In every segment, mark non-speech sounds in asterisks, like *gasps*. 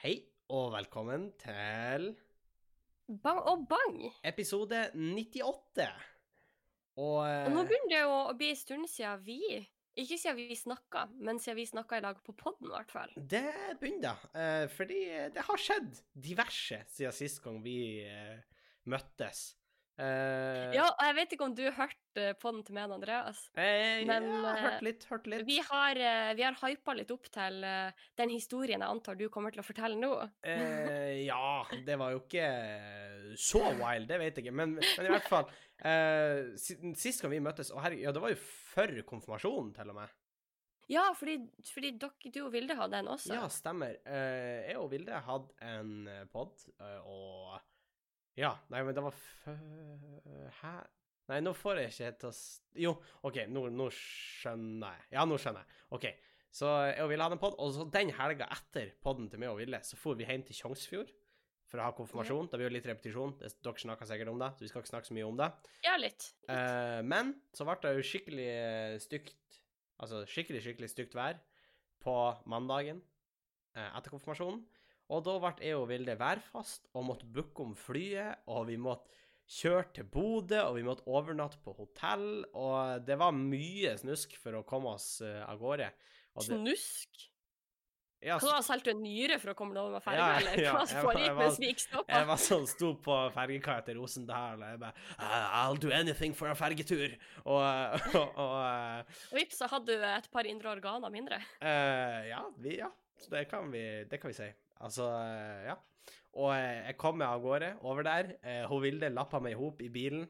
Hei og velkommen til Bang og bang! episode 98. Og, Og nå eh, begynner det jo å bli en stund siden vi Ikke siden vi snakka, men siden vi snakka i lag på poden, i hvert fall. det begynner, eh, fordi det har skjedd diverse siden sist gang vi eh, møttes. Eh, Ja, og jeg vet ikke om du hørte poden til meg og Andreas. eh, men, ja, eh, hørt litt, hørt litt. Vi har, eh, vi har hypa litt opp til eh, den historien jeg antar du kommer til å fortelle nå. Eh, ja, det var jo ikke så *laughs* wild, det vet jeg ikke. Men, men i hvert fall eh, si- Sist gang vi møttes Og herregud, ja, det var jo før konfirmasjonen, til og med. Ja, fordi, fordi dere, du og Vilde hadde en også. Ja, stemmer. Eh, jeg og Vilde hadde en eh, pod, eh, og Ja, nei, men det var fø... Hæ? Nei, nå får jeg ikke helt til å Jo, OK, nå, nå skjønner jeg. Ja, nå skjønner jeg. OK. Så jeg og Ville hadde en pod, og så den helga etter podden til meg og Ville, så for vi hjem til Tjongsfjord for å ha konfirmasjon. Da blir det litt repetisjon. Det, dere snakker sikkert om det, så vi skal ikke snakke så mye om det. Ja, litt. litt. Uh, men så ble det jo skikkelig eh, stygt Altså skikkelig, skikkelig stygt vær på mandagen uh, etter konfirmasjonen. Og da ble jeg og Vilde værfast og måtte booke om flyet, og vi måtte kjøre til Bodø, og vi måtte overnatte på hotell, og det var mye snusk for å komme oss eh, av gårde. Det, Snusk. ja, Hva da, solgte du en nyre for å komme deg over med ferga, Ja, eller ja, hva jeg var- foregikk mens vi gikk stoppa? Jeg var sånn, sto på fergekaia til Rosendal, og jeg bare I'll do anything for a fergetur. Og, *laughs* og, og eh, vips, så hadde du et par indre organer mindre. Uh, ja, vi, ja. Så det kan vi, det kan vi si. Altså, eh, ja. Og eh, jeg kom meg av gårde over der. Eh, hun Vilde lappa meg i hop i bilen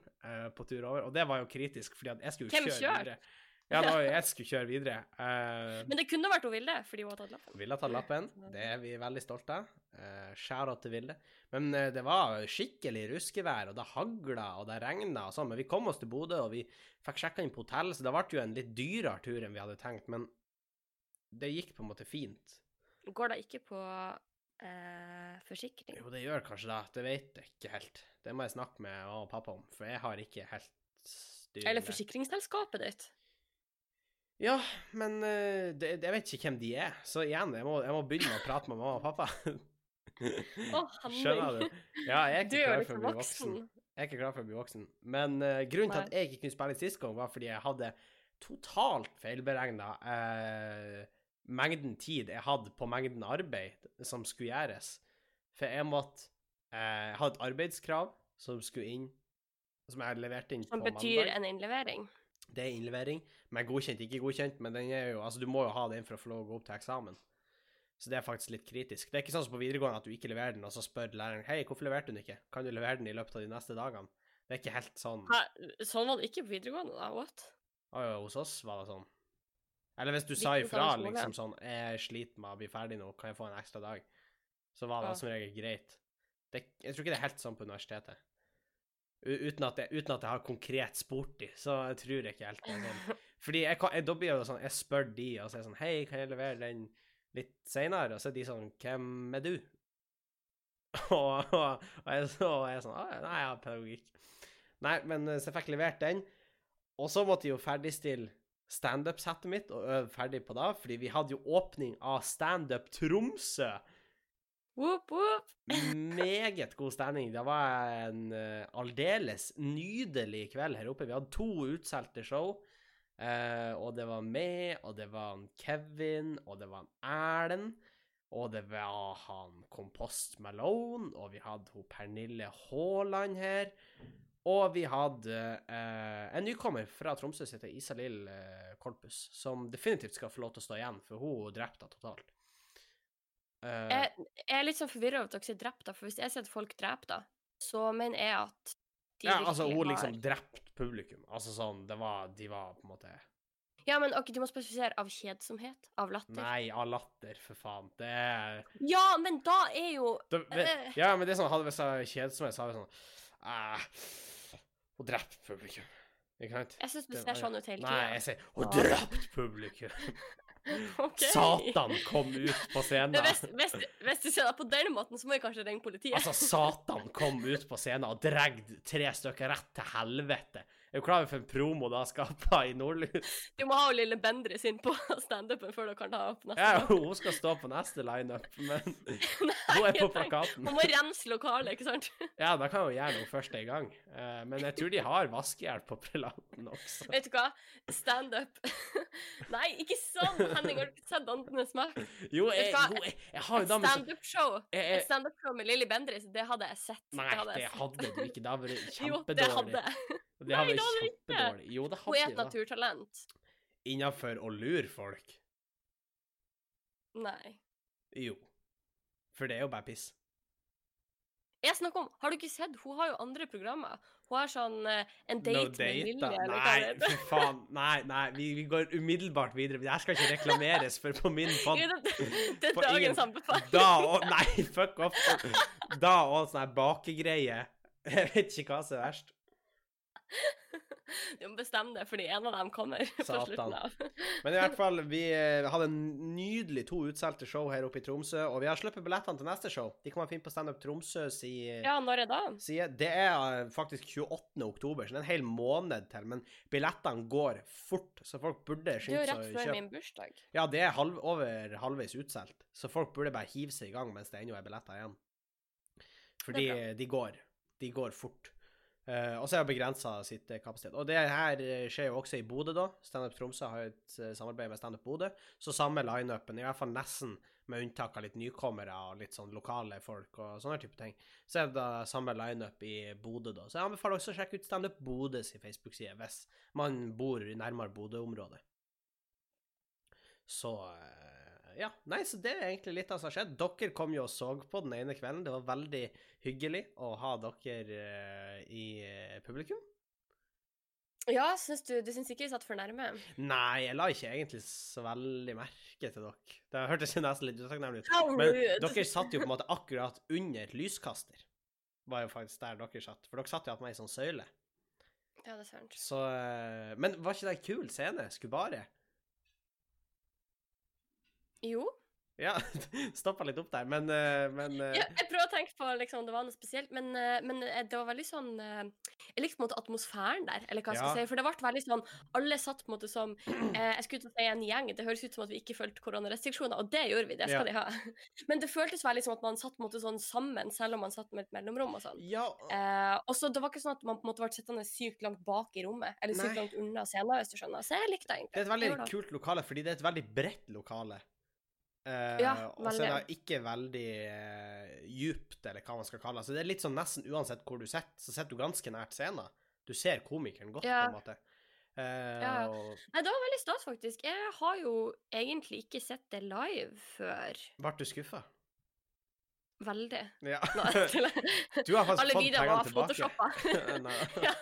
på tur over, og det var jo kritisk, fordi jeg skulle Hvem kjøre kjør? videre. Ja, da, jeg skulle kjøre videre. Uh, Men det kunne vært hun Vilde, fordi hun hadde tatt lappen. Ville har tatt lappen. Det er vi veldig stolte av. Uh, Shout-out til Vilde. Men uh, det var skikkelig ruskevær, og det hagla og det regna og sånn. Men vi kom oss til Bodø, og vi fikk sjekka inn på hotell, så det ble jo en litt dyrere tur enn vi hadde tenkt. Men det gikk på en måte fint. Går det ikke på eh, forsikring? Jo, det gjør kanskje det. Det vet jeg ikke helt. Det må jeg snakke med mamma og pappa om, for jeg har ikke helt styr Eller forsikringsselskapet ditt? Ja, men uh, det, jeg vet ikke hvem de er. Så igjen, jeg må, jeg må begynne å prate med mamma og pappa. *laughs* Henning. Skjønner du? Ja, jeg er ikke klar for å bli voksen. Jeg er ikke klar for å bli voksen. Men uh, grunnen til at jeg ikke kunne spille sist gang, var fordi jeg hadde totalt feilberegna eh, mengden tid jeg hadde på mengden arbeid som skulle gjøres. For jeg måtte eh, hadde et arbeidskrav som skulle inn, som jeg leverte inn Som på betyr en innlevering? Det er innlevering, men godkjent, ikke godkjent. Men den er jo, altså, du må jo ha den for å få lov å gå opp til eksamen. Så det er faktisk litt kritisk. Det er ikke sånn som på videregående at du ikke leverer den, og så spør læreren hei, hvorfor leverte du den ikke? Kan du levere den i løpet av de neste dagene? Det er ikke helt sånn. Hæ? Sånn var det ikke på videregående, da? What? Å, ja, hos oss var det sånn. Eller hvis du sa ifra, liksom sånn jeg sliter med å bli ferdig nå, kan jeg få en ekstra dag? Så var det Ja. som regel greit. Det, jeg tror ikke det er helt sånn på universitetet. U uten, at jeg, uten at jeg har konkret spurt de, så jeg tror jeg ikke helt er sånn. *laughs* Fordi jeg, kan, jeg, da blir det sånn, jeg spør de, og så er jeg sånn, hei, kan jeg levere den litt senere? Og så er de sånn, hvem er du? *laughs* og, og, og, jeg, så, og jeg er sånn, «Å, nei, jeg har pedagogikk. Nei, men eh, så jeg fikk levert den, og så måtte jeg jo ferdigstille stand-up-settet mitt og øve ferdig på det, fordi vi hadde jo åpning av stand-up Tromsø. Whoop, whoop. Meget god stemning. Det var en uh, aldeles nydelig kveld her oppe. Vi hadde to utsolgte show. Uh, og det var meg, og det var han Kevin, og det var han Erlend. Og det var han Kompost Malone, og vi hadde hun Pernille Haaland her. Og vi hadde eh, en nykommer fra Tromsø som heter Isalill eh, Korpus, som definitivt skal få lov til å stå igjen, for hun drepte henne totalt. Eh, Jeg, jeg er litt sånn forvirra over at dere sier drepte, for hvis jeg sier at folk drepte, så mener jeg at de ja, altså, hun hun liksom har drept publikum. Altså sånn, det var De var på en måte Ja, men ok, du må spesifisere av kjedsomhet? Av latter? Nei, av latter, for faen. Det er Ja, men da er jo det, Eh. Ja, men det er sånn Hadde vi sagt kjedsomhet, så hadde vi sånn eh, Hun drepte publikum. Ikke sant? Jeg syns du ser sånn ut hele Nei, jeg sier Hun drepte publikum. *laughs* Okay. Satan kom ut på scenen. Hvis, hvis, hvis du ser det på den måten, så må jeg kanskje ringe politiet. Altså, Satan kom ut på scenen og dregde tre stykker rett til helvete. Er du klar over for en promo det har skapa i Nordlys? Du må ha jo lille Bendris inn på standupen før du kan ta opp neste Ja, hun skal stå på neste lineup, men *laughs* Nei, hun er på plakaten. Hun må rense lokalet, ikke sant? *laughs* Ja, da kan hun gjøre noe først en gang. Eh, men jeg tror de har vaskehjelp på prelaten også. Vet du hva? Standup *laughs* Nei, ikke sånn! Henning, har du ikke sett Åndenes makt? Jo, jeg, jo, jeg, jeg har jo da med standup-show Jeg- jeg- standup-show med Lilly Bendriss, det hadde jeg sett. Nei, hadde det hadde du ikke. Det hadde vært Jo, det hadde jeg. Det hadde Nei, det hadde det ikke. Jo, det Hun er et naturtalent. Innafor å lure folk. Nei. Jo. For det er jo bare piss. Jeg snakker om Har du ikke sett? Hun har jo andre programmer. Hun har sånn uh, En date No med date, Lilly, da. eller hva Nei, det heter. fy faen. Nei, nei, vi, vi går umiddelbart videre. Jeg skal ikke reklameres for på min *laughs* fond. pod. det, det er For dagens ingen- anbefaling. Da og Nei, fuck off. Da og sånn her bakegreie. Jeg vet ikke hva som er verst. Du må bestemme det, fordi en av dem kommer på slutten av. Men i hvert *laughs* fall, vi eh, hadde en nydelig to utsolgte show her oppe i Tromsø, og vi har sluppet billettene til neste show. De kan man finne på Standup Tromsø si Ja, når er da? side. Det er eh, faktisk 28. oktober, så det er en hel måned til, men billettene går fort, så folk burde Det er jo rett å før kjøpe. min bursdag. Ja, det er halv, over halvveis utsolgt, så folk burde bare hive seg i gang mens det ennå er billetter igjen. Fordi de går. De går fort. Eh, og så er det begrensa sitt eh, kapasitet. Og det her eh, skjer jo også i Bodø, da. Standup Tromsø har et samarbeid med Standup Bodø. Så samme lineupen, i hvert fall nesten, med unntak av litt nykommere og litt sånn lokale folk og sånne type ting. Så er det da samme lineup i Bodø, da. Så jeg anbefaler også å sjekke ut Standup Bodø sin Facebook-side hvis man bor nærmere Bodø-området. Så ja. Nei, så det er egentlig litt av det som har skjedd. Dere kom jo og så på den ene kvelden. Det var veldig hyggelig å ha dere eh, i eh, publikum. Ja, syns du Du syns ikke vi satt for nærme? Nei, jeg la ikke egentlig så veldig merke til dere. Det hørtes nesten litt utakknemlig ut. Men dere satt jo på en måte akkurat under lyskaster. Var jo faktisk der dere satt. For dere satt jo på meg i sånn søyle. Ja, det er sant. Så eh, Men var ikke det en kul scene? Skubare? Jo. Ja, *laughs* stoppa litt opp der, men, eh, men eh, Ja, jeg prøver å tenke på liksom, det var noe spesielt, men, eh, men det var veldig sånn Jeg likte på en måte atmosfæren der, eller hva jeg skal si. For det ble veldig sånn Alle satt på en måte som eh, Jeg skulle til å si en gjeng. Det høres ut som at vi ikke fulgte koronarestriksjoner, og det gjorde vi. Det skal de ha. *laughs* Men det føltes veldig som at man satt på en måte sånn sammen, selv om man satt med et mellomrom og sånn. Ja, Eh, og så Det var ikke sånn at man på en måte ble sittende sykt langt bak i rommet, eller sykt Nei. langt unna scenen, hvis du skjønner. Så jeg likte det egentlig. Det er et veldig kult lokale, fordi det er et veldig bredt lokale. Eh, Ja, og så er det ikke veldig uh, djupt, eller hva man skal kalle det. Så det er litt sånn nesten uansett hvor du sitter, så sitter du ganske nært scenen. Du ser komikeren godt, Ja. på en måte. Uh, Ja. og Nei, det var veldig stas, faktisk. Jeg har jo egentlig ikke sett det live før. ble du skuffa? Veldig. Ja. Nå, *laughs* Du har faktisk Alle fått videoer pengene tilbake. tilbake. photoshoppa. *laughs* var *laughs* ja.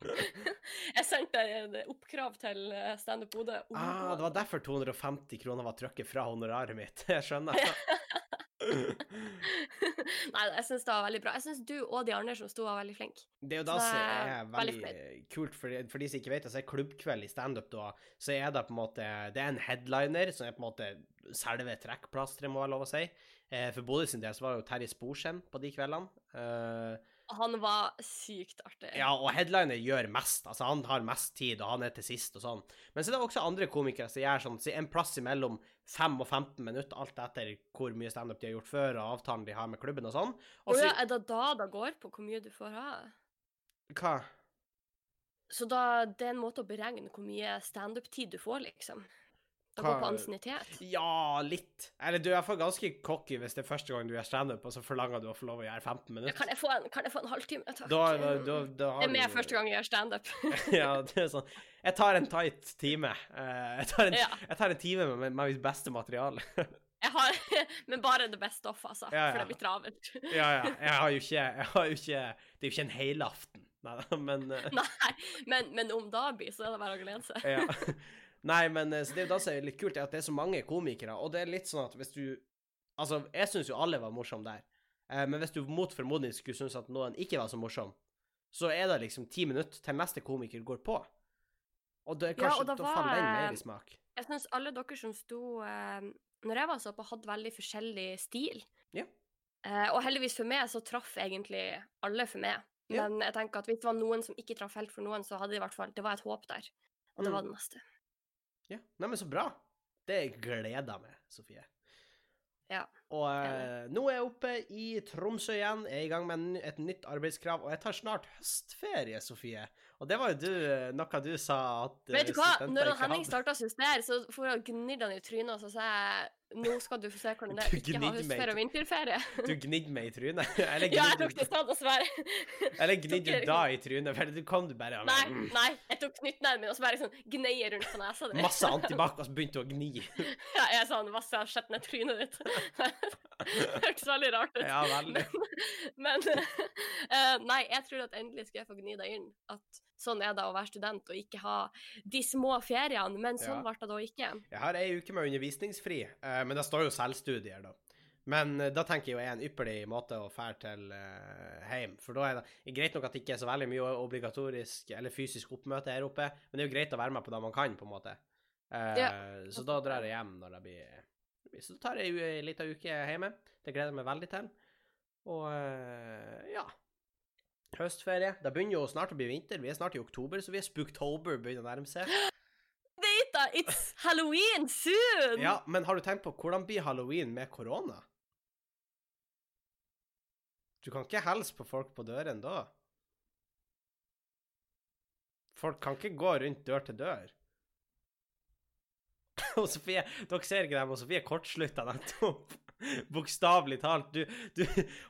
*laughs* Jeg sendte en oppkrav til eh, Standup Bodø. ah, det var derfor 250 kroner var trykket fra honoraret mitt. *laughs* Jeg skjønner. *laughs* Nei, jeg syns det var veldig bra. Jeg syns du og de andre som sto, var veldig flinke. Det er jo da som er veldig veldig kult, for, for de som ikke vet det, så er klubbkveld i standup da, så er det på en måte Det er en headliner som er på en måte selve trekkplasteret, må jeg lov å si. Eh, for Bodø sin del så var det jo Terje Sporsem på de kveldene. Han var sykt artig. ja, og headliner gjør mest. Altså, han har mest tid, og han er til sist og sånn. Men så er det også andre komikere som gjør sånn så en plass imellom 5 og 15 minutter, alt etter hvor mye standup de har gjort før, og avtalen de har med klubben og sånn. Og så ja, er det da det går på hvor mye du får ha? Hva? Så da, det er en måte å beregne hvor mye standup-tid du får, liksom. Det går på ansiennitet. Ja, litt. Eller du er iallfall ganske cocky hvis det er første gang du gjør standup, og så forlanger du å få lov å gjøre 15 Ja, minutter. kan, jeg få en, kan jeg få en halvtime, takk? Da, da, da, det er med du- første gang jeg gjør standup. *laughs* ja, det er sånn. Jeg tar en tight time. Eh, jeg, tar en, Ja. jeg tar en time med, med mitt beste materiale. *laughs* Jeg har, *laughs* men bare det beste stoff, altså. Ja, For det blir travelt. ja, ja. Jeg har jo ikke, har jo ikke Det er jo ikke en helaften. Nei men eh, Nei, men, men om blir, så er det bare å glede seg. ja. Nei, men eh, så det er jo da som er litt kult, er at det er så mange komikere, og det er litt sånn at hvis du Altså, jeg syns jo alle var morsomme der, eh, men hvis du mot formodning skulle synes at noen ikke var så morsom, så er det liksom ti minutter til neste komiker går på. Og det er Ja, kanskje, og da, var, faller den mer i smak. Jeg syns alle dere som sto eh, Når jeg var så på, hadde veldig forskjellig stil. Ja. Eh, og heldigvis for meg så traff egentlig alle for meg. Ja. Men jeg tenker at hvis det var noen som ikke traff helt for noen, så hadde det i hvert fall Det var et håp der. Og det Mm. var det neste. Ja, Nei, men så bra. Det gleder jeg meg, Sofie. Ja, Og eh, nå er jeg oppe i Tromsø igjen, er i gang med et nytt arbeidskrav, og jeg tar snart høstferie, Sofie. Og det var jo du, eh, noe du sa at eh, Vet du hva? Når Henning starta å Suster, så for han gnidd han i trynet, og så sa jeg nå skal du få se hvordan det er å ikke ha gnidde høstferie og vinterferie. Du gnidde meg i trynet. *laughs* Eller Ja, jeg tok gnidde det sånn, dessverre. Eller gnidde du da i trynet? For du kom du bare Nei, nei, jeg tok knyttneven min og så bare sånn gnei rundt på nesa di. Masse antibac, og så begynte du å gni. *laughs* Ja, jeg sa han vaska ned trynet ditt. *laughs* Det hørtes veldig rart ut. Ja, veldig. Men eh, nei, jeg tror at endelig skal jeg få gni deg inn at sånn er det å være student og ikke ha de små feriene, men sånn Ja. ble det da ikke. Jeg har ei uke med undervisningsfri, eh, men det står jo selvstudier, da. Men eh, da tenker jeg jo er en ypperlig måte å fære til uh, hjem. For da er det greit nok at det ikke er så veldig mye obligatorisk eller fysisk oppmøte her oppe, men det er jo greit å være med på det man kan, på en måte. Eh, Ja. Så da drar jeg hjem når det blir Så tar jeg ei lita uke hjemme. Det gleder jeg meg veldig til. Og eh, ja. Høstferie. Det begynner jo snart å bli vinter. Vi er snart i oktober, så vi er spooktober begynner å nærme seg. Vet da, it's Halloween soon! Ja, men har du tenkt på hvordan blir halloween med korona? Du kan ikke hilse på folk på døren da. Folk kan ikke gå rundt dør til dør. Og *laughs* Sofie, dere ser ikke dem, og Sofie kortslutta nettopp. *laughs* Bokstavelig talt. Du, du,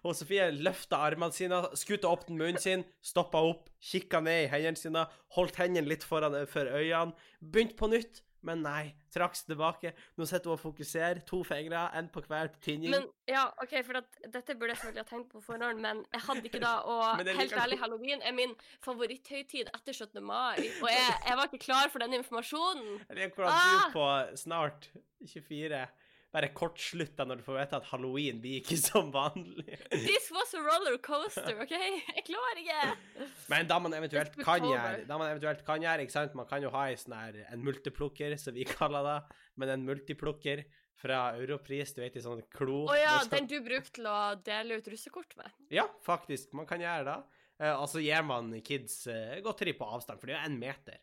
og Sofie løfta armene sine, skuta opp den munnen sin, stoppa opp, kikka ned i hendene sine, holdt hendene litt foran for øynene, begynte på nytt, men nei, trakk seg tilbake. Nå sitter hun og fokuserer, to fingre, én på hver tinning. Men ja, OK, for at, dette burde jeg selvfølgelig ha tenkt på forhånd, men jeg hadde ikke da, og *laughs* like... helt ærlig, halloween er min favoritthøytid etter 17. mai, og jeg, jeg var ikke klar for den informasjonen. Eller hvordan Ah! du på snart 24 bare kortslutta når du får vite at halloween blir ikke *laughs* som vanlig. This was a roller coaster, OK? Jeg klarer ikke. Men da man eventuelt kan gjøre, da man eventuelt kan gjøre, ikke sant, man kan jo ha en sånn her, en multiplukker, som vi *laughs* kaller det, men en multiplukker fra Europris, du vet, i sånn klo. Å ja, med sånn- den du brukte til å dele ut russekort med. Ja, faktisk, man kan gjøre det. Eh, og så gir man kids eh, godteri på avstand, for det er jo en meter.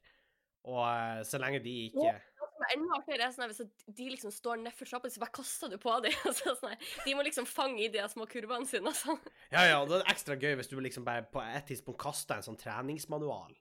Og eh, så lenge de ikke enda artigere, er sånn hvis de liksom står nedfor trappa, så bare kaster du på dem. *laughs* Altså, sånn de må liksom fange i de små kurvene sine. Sånn. Ja, ja, og det er ekstra gøy hvis du liksom bare på et tidspunkt kaster en sånn treningsmanual,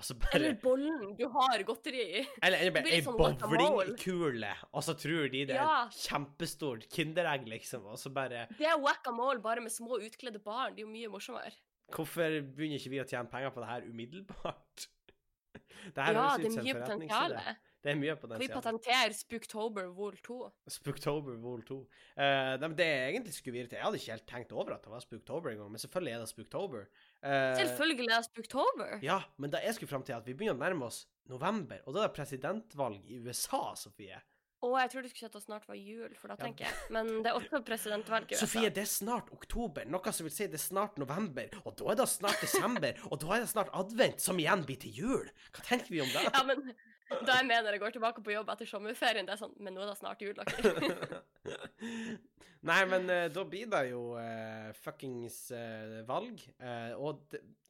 bare Eller bollen du har godteri i. Eller, eller bare ei sånn bowlingkule, og så tror de det er Ja. et kjempestort kinderegg, liksom, og så bare Det er whack-a-mole bare med små utkledde barn. Det er jo mye morsommere. Hvorfor begynner ikke vi å tjene penger på det her umiddelbart? *laughs* Det her Ja, er mye en forretningsidé. Det er mye Kan vi potensial. patentere Spooktober Vol 2? Spooktober Vol 2. Uh, nei, men det er egentlig skulle videre til Jeg hadde ikke helt tenkt over at det var Spooktober engang, men selvfølgelig er det Spooktober. Uh, Selvfølgelig er det Spooktober. Ja, men da jeg skulle fram til at vi begynner å nærme oss november, og da er det presidentvalg i USA, Sofie. Og jeg tror du skulle sett at det snart var jul, for da Ja. tenker jeg. Men det er også presidentvalg. *laughs* Sofie, det er snart oktober, noe som vil si det er snart november, og da er det snart desember, og da er det snart advent, som igjen blir til jul. Hva tenker vi om det? Ja, men da jeg mener jeg går tilbake på jobb etter sommerferien, det er sånn Men nå er det snart jul, dere. *laughs* Nei, men eh, da blir det jo uh, fuckings uh, valg. Uh, og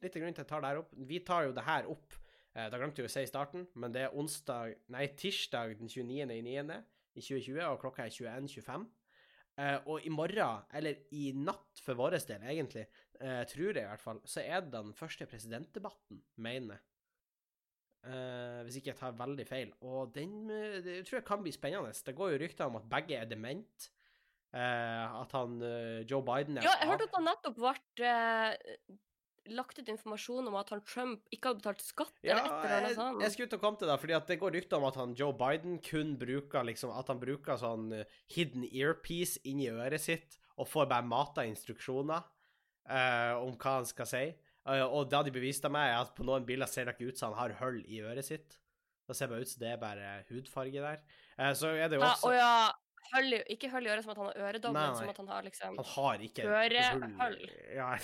litt av grunnen til at jeg tar det her opp Vi tar jo det her opp Da glemte vi å si i starten, men det er onsdag Nei, tirsdag den 29. i 9. i 2020, og klokka er 21.25. Eh, og i morgen, eller i natt for vår del, egentlig, tror jeg i hvert fall, så er det den første presidentdebatten, mener jeg. Eh, hvis ikke jeg tar veldig feil. Og den eh, det tror jeg kan bli spennende. Det går jo rykter om at begge er dement. Uh, at han uh, Joe Biden er Ja, jeg hørte at han nettopp ble lagt ut informasjon om at han Trump ikke hadde betalt skatt, Ja, eller et eller annet sånt. jeg skulle til å komme til det, fordi at det går rykter om at han Joe Biden kun bruker liksom, at han bruker sånn hidden earpiece inni øret sitt, og får bare mata instruksjoner om hva han skal si. Eh, og det de beviste meg, er at på noen bilder ser det ikke ut som han har hull i øret sitt. Det ser bare ut som det er bare hudfarge der. Eh, så er det jo også og ja, Hull, i- ikke høll i øret som at han har øredobbel, men som at han har liksom Han har ikke Hørehull. hull. *laughs* Ja,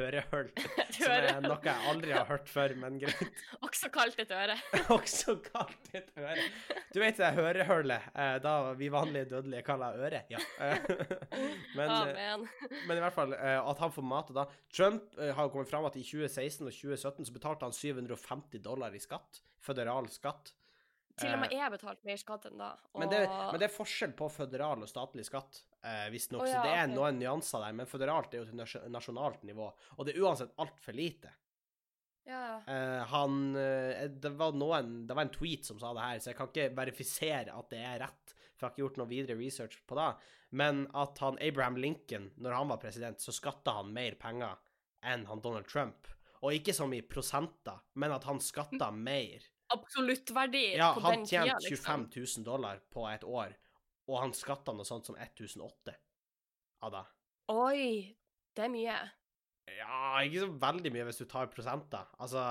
*laughs* et hørehull. Som er noe jeg aldri har hørt før, men greit. *laughs* Også kalt et øre. *laughs* Også kalt et øre. Du vet det hørehullet, eh, da vi vanlige dødelige kaller øre? Ja. Men, eh, men i hvert fall eh, at han får mat da. Trump har kommet fram at i 2016 og 2017 så betalte han 750 dollar i skatt. Føderal skatt. Til og med jeg har betalt mer skatt enn da. Og... Men det, men det er forskjell på føderal og statlig skatt, eh, visstnok. Å, Så det er okay. noen nyanser der. Men føderalt er jo til nasjonalt nivå. Og det er uansett altfor lite. Ja. Uh, han eh, Det var noen Det var en tweet som sa det her, så jeg kan ikke verifisere at det er rett, for jeg har ikke gjort noe videre research på det. Men at han Abraham Lincoln, når han var president, så skatta han mer penger enn han Donald Trump. Og ikke som i prosenter, men at han skatta mer. Absoluttverdi Ja, på han den tida, tjente liksom. 25 000 dollar på et år, og han skatta noe sånt som 1008 av det. Oi, det er mye. Ja, ikke så veldig mye hvis du tar prosenter. Altså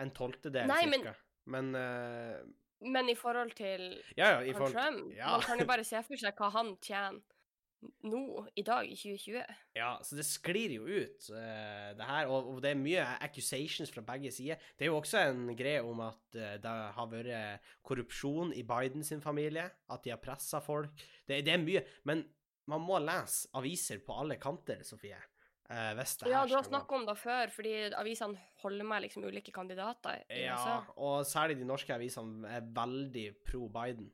en tolvtedel cirka. men-. Men uh, Men i forhold til Ja, ja, i forhold Trump, ja. man kan jo *laughs* bare se for seg hva han tjener nå, i dag, i 2020. Ja, så det sklir jo ut, uh, det her. Og, og det er mye accusations fra begge sider. Det er jo også en greie om at uh, det har vært korrupsjon i Biden sin familie. At de har pressa folk. Det, det er mye. Men man må lese aviser på alle kanter, Sofie. Uh, hvis det Ja, her du har snakka om det før, fordi avisene holder med liksom ulike kandidater. i Ja, USA. og særlig de norske avisene er veldig pro Biden.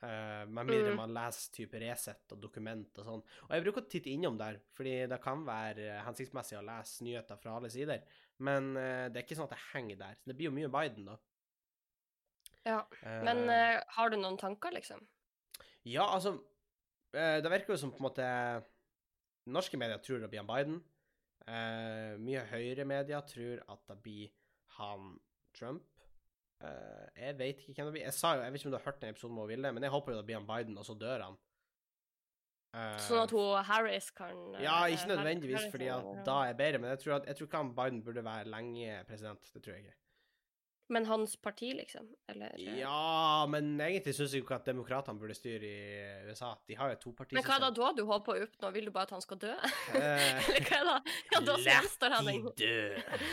Uh, med mindre Mm. man leser type Resett og dokument og sånn. Og jeg bruker å titte innom der, fordi det kan være hensiktsmessig å lese nyheter fra alle sider. Men uh, det er ikke sånn at det henger der. Så det blir jo mye Biden, da. Ja, Uh, Men eh, har du noen tanker, liksom? Ja, altså Det virker jo som på en måte Norske medier tror det blir han Biden. mye mye høyremedia tror at det blir han Trump. Eh, jeg vet ikke hvem det blir. Jeg sa jo, jeg vet ikke om du har hørt den episoden med Vilde, men jeg håper jo det blir han Biden, og så dør han. Uh, Sånn at hun Harris kan eh, Ja, ikke nødvendigvis Harris fordi at ja. da er bedre, men jeg tror, at, jeg tror ikke han Biden burde være lenge president. Det tror jeg ikke. Men hans parti, liksom? Eller eh, Ja, men egentlig syns jeg jo ikke at demokratene burde styre i USA. De har jo et Men hva er det da du håper å oppnå? Vil du bare at han skal dø? Eh, *laughs* Eller hva er det? Ja, da *laughs* gjenstår han de dø.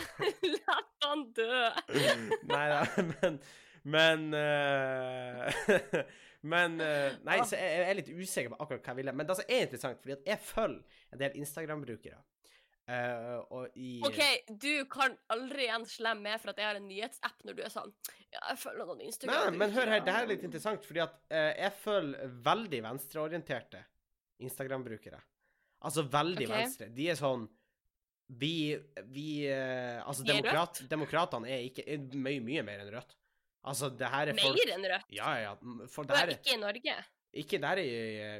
*laughs* La han dø! Nei da, men Men uh, Men uh, Nei, så jeg, jeg er litt usikker på akkurat hva jeg ville. Men det som er interessant, fordi at jeg følger en del Instagram-brukere. Eh, og i OK, du kan aldri igjen slemme med for at jeg har en nyhetsapp når du er sånn Ja, jeg følger noen Instagram. nei, men hør her, det her er litt interessant, fordi at uh, jeg følger veldig venstreorienterte Instagram-brukere. Altså veldig okay. venstre. De er sånn Vi, vi uh, Altså, De demokrat, demokratene er ikke er mye, mye mer enn Rødt. Altså, det her er folk Mer enn Rødt? Ja, ja. For det her er ikke i Norge? Ikke der i